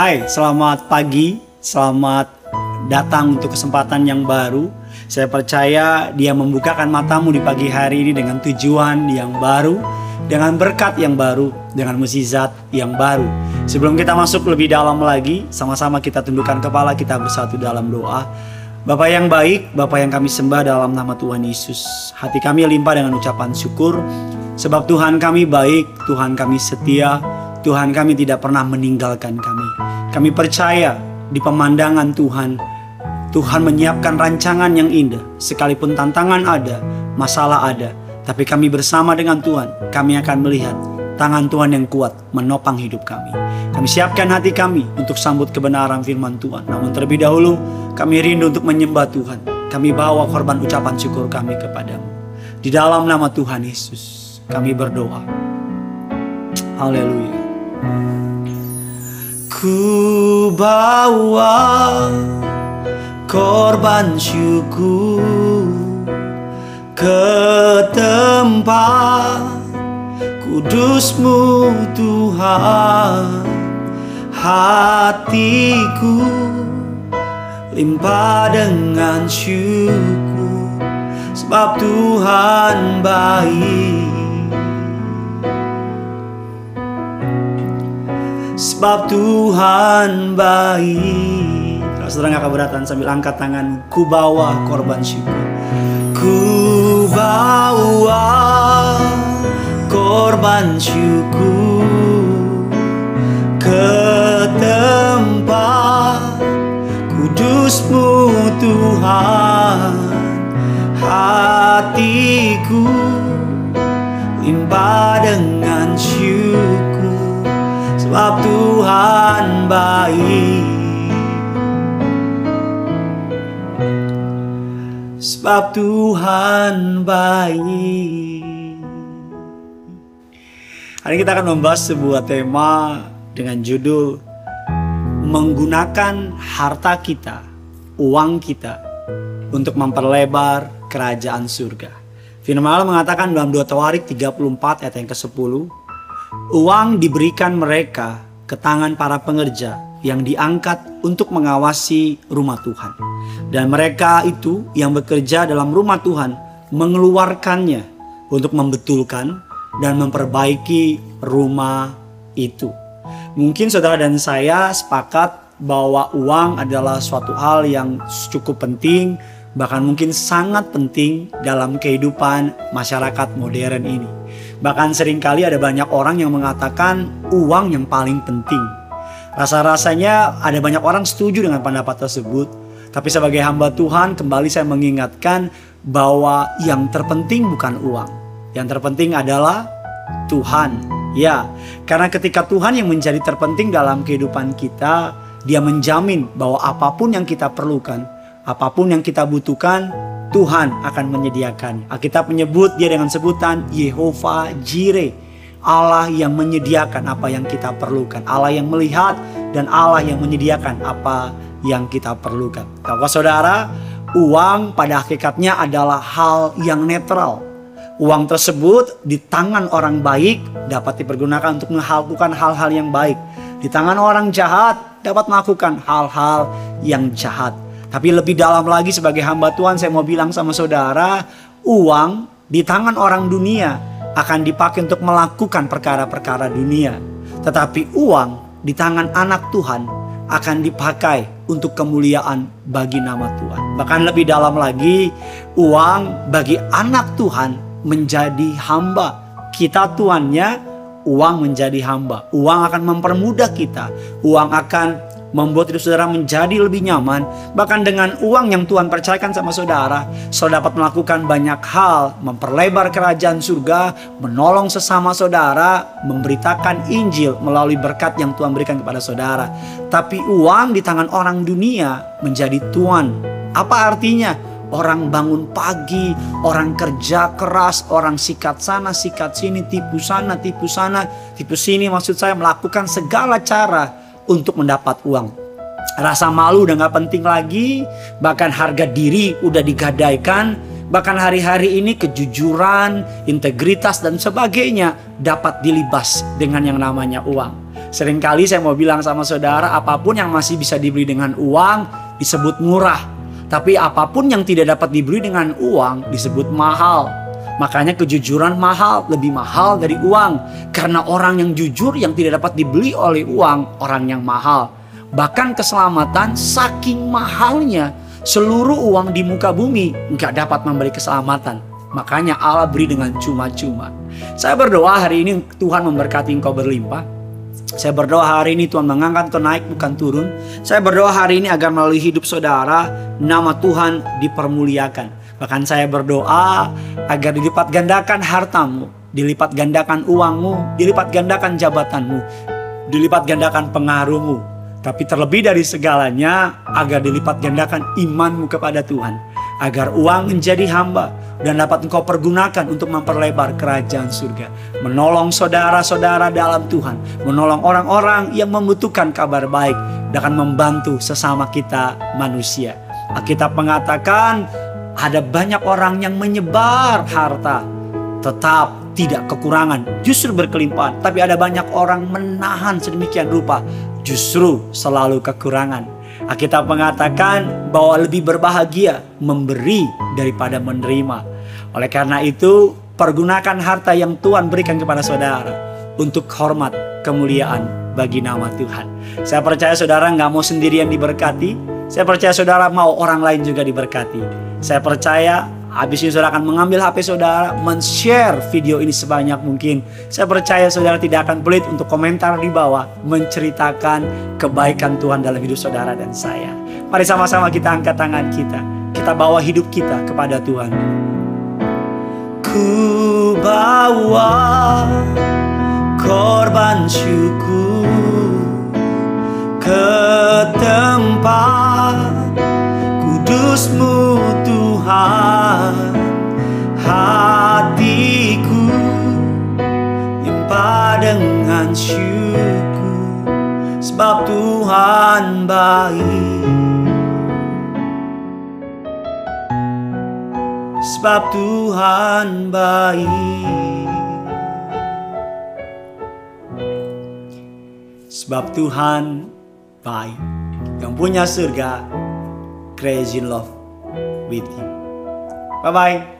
Hai, selamat pagi, selamat datang untuk kesempatan yang baru. Saya percaya dia membukakan matamu di pagi hari ini dengan tujuan yang baru, dengan berkat yang baru, dengan mukjizat yang baru. Sebelum kita masuk lebih dalam lagi, sama-sama kita tundukkan kepala kita bersatu dalam doa. Bapak yang baik, Bapak yang kami sembah dalam nama Tuhan Yesus. Hati kami limpah dengan ucapan syukur, sebab Tuhan kami baik, Tuhan kami setia, Tuhan kami tidak pernah meninggalkan kami. Kami percaya di pemandangan Tuhan, Tuhan menyiapkan rancangan yang indah. Sekalipun tantangan ada, masalah ada, tapi kami bersama dengan Tuhan, kami akan melihat tangan Tuhan yang kuat menopang hidup kami. Kami siapkan hati kami untuk sambut kebenaran firman Tuhan. Namun terlebih dahulu, kami rindu untuk menyembah Tuhan. Kami bawa korban ucapan syukur kami kepadamu. Di dalam nama Tuhan Yesus, kami berdoa. Haleluya. Ku bawa korban syukur ke tempat kudusmu Tuhan. Hatiku limpah dengan syukur sebab Tuhan baik sebab Tuhan baik. Kalau saudara nggak keberatan sambil angkat tangan ku bawa korban syukur. Ku bawa korban syukur ke tempat kudusmu Tuhan. Hatiku limpah dengan baik sebab Tuhan baik Hari ini kita akan membahas sebuah tema dengan judul menggunakan harta kita, uang kita untuk memperlebar kerajaan surga. Firman Allah mengatakan dalam 2 Tawarik 34 ayat yang ke-10, uang diberikan mereka ke tangan para pengerja yang diangkat untuk mengawasi rumah Tuhan. Dan mereka itu yang bekerja dalam rumah Tuhan mengeluarkannya untuk membetulkan dan memperbaiki rumah itu. Mungkin saudara dan saya sepakat bahwa uang adalah suatu hal yang cukup penting, bahkan mungkin sangat penting dalam kehidupan masyarakat modern ini. Bahkan sering kali ada banyak orang yang mengatakan uang yang paling penting. Rasa-rasanya ada banyak orang setuju dengan pendapat tersebut. Tapi sebagai hamba Tuhan kembali saya mengingatkan bahwa yang terpenting bukan uang. Yang terpenting adalah Tuhan. Ya, karena ketika Tuhan yang menjadi terpenting dalam kehidupan kita, Dia menjamin bahwa apa pun yang kita perlukan, apa pun yang kita butuhkan, Tuhan akan menyediakan. Alkitab menyebut Dia dengan sebutan Yehova Jireh, Allah yang menyediakan apa yang kita perlukan, Allah yang melihat dan Allah yang menyediakan apa yang kita perlukan. Kalau saudara, uang pada hakikatnya adalah hal yang netral Uang tersebut di tangan orang baik dapat dipergunakan untuk melakukan hal-hal yang baik. Di tangan orang jahat dapat melakukan hal-hal yang jahat. Tapi lebih dalam lagi sebagai hamba Tuhan saya mau bilang sama saudara, uang di tangan orang dunia akan dipakai untuk melakukan perkara-perkara dunia. Tetapi uang di tangan anak Tuhan akan dipakai untuk kemuliaan bagi nama Tuhan. Bahkan lebih dalam lagi, uang bagi anak Tuhan menjadi hamba. Kita tuannya, uang menjadi hamba. Uang akan mempermudah kita. Uang akan membuat hidup saudara menjadi lebih nyaman. Bahkan dengan uang yang Tuhan percayakan sama saudara, saudara dapat melakukan banyak hal, memperlebar kerajaan surga, menolong sesama saudara, memberitakan Injil melalui berkat yang Tuhan berikan kepada saudara. Tapi uang di tangan orang dunia menjadi tuan. Apa artinya? Orang bangun pagi, orang kerja keras, orang sikat sana, sikat sini, tipu sana, tipu sana, tipu sini. Maksud saya melakukan segala cara untuk mendapat uang. Rasa malu udah gak penting lagi, bahkan harga diri udah digadaikan, bahkan hari-hari ini kejujuran, integritas dan sebagainya dapat dilibas dengan yang namanya uang. Seringkali saya mau bilang sama saudara, apa pun yang masih bisa dibeli dengan uang disebut murah. Tapi apa pun yang tidak dapat dibeli dengan uang disebut mahal. Makanya kejujuran mahal, lebih mahal dari uang. Karena orang yang jujur yang tidak dapat dibeli oleh uang, orang yang mahal. Bahkan keselamatan saking mahalnya seluruh uang di muka bumi nggak dapat memberi keselamatan. Makanya Allah beri dengan cuma-cuma. Saya berdoa hari ini Tuhan memberkati engkau berlimpah. Saya berdoa hari ini Tuhan mengangkat engkau naik bukan turun. Saya berdoa hari ini agar melalui hidup saudara nama Tuhan dipermuliakan. Bahkan saya berdoa agar dilipat gandakan hartamu, dilipat gandakan uangmu, dilipat gandakan jabatanmu, dilipat gandakan pengaruhmu. Tapi terlebih dari segalanya agar dilipat gandakan imanmu kepada Tuhan agar uang menjadi hamba dan dapat engkau pergunakan untuk memperlebar kerajaan surga. Menolong saudara-saudara dalam Tuhan, menolong orang-orang yang membutuhkan kabar baik dan membantu sesama kita manusia. Alkitab mengatakan ada banyak orang yang menyebar harta tetap tidak kekurangan, justru berkelimpahan. Tapi ada banyak orang menahan sedemikian rupa, justru selalu kekurangan. Alkitab mengatakan bahwa lebih berbahagia memberi daripada menerima. Oleh karena itu, pergunakan harta yang Tuhan berikan kepada saudara untuk hormat kemuliaan bagi nama Tuhan. Saya percaya saudara nggak mau sendirian diberkati. Saya percaya saudara mau orang lain juga diberkati. Saya percaya Habis ini saudara akan mengambil HP saudara, men-share video ini sebanyak mungkin. Saya percaya saudara tidak akan pelit untuk komentar di bawah, menceritakan kebaikan Tuhan dalam hidup saudara dan saya. Mari sama-sama kita angkat tangan kita. Kita bawa hidup kita kepada Tuhan. Ku bawa korban syukur ke tempat kudusmu Tuhan Hatiku Nyempa dengan syukur Sebab Tuhan baik. Sebab Tuhan baik. Sebab Tuhan baik Yang punya surga crazy love with you. Bye bye.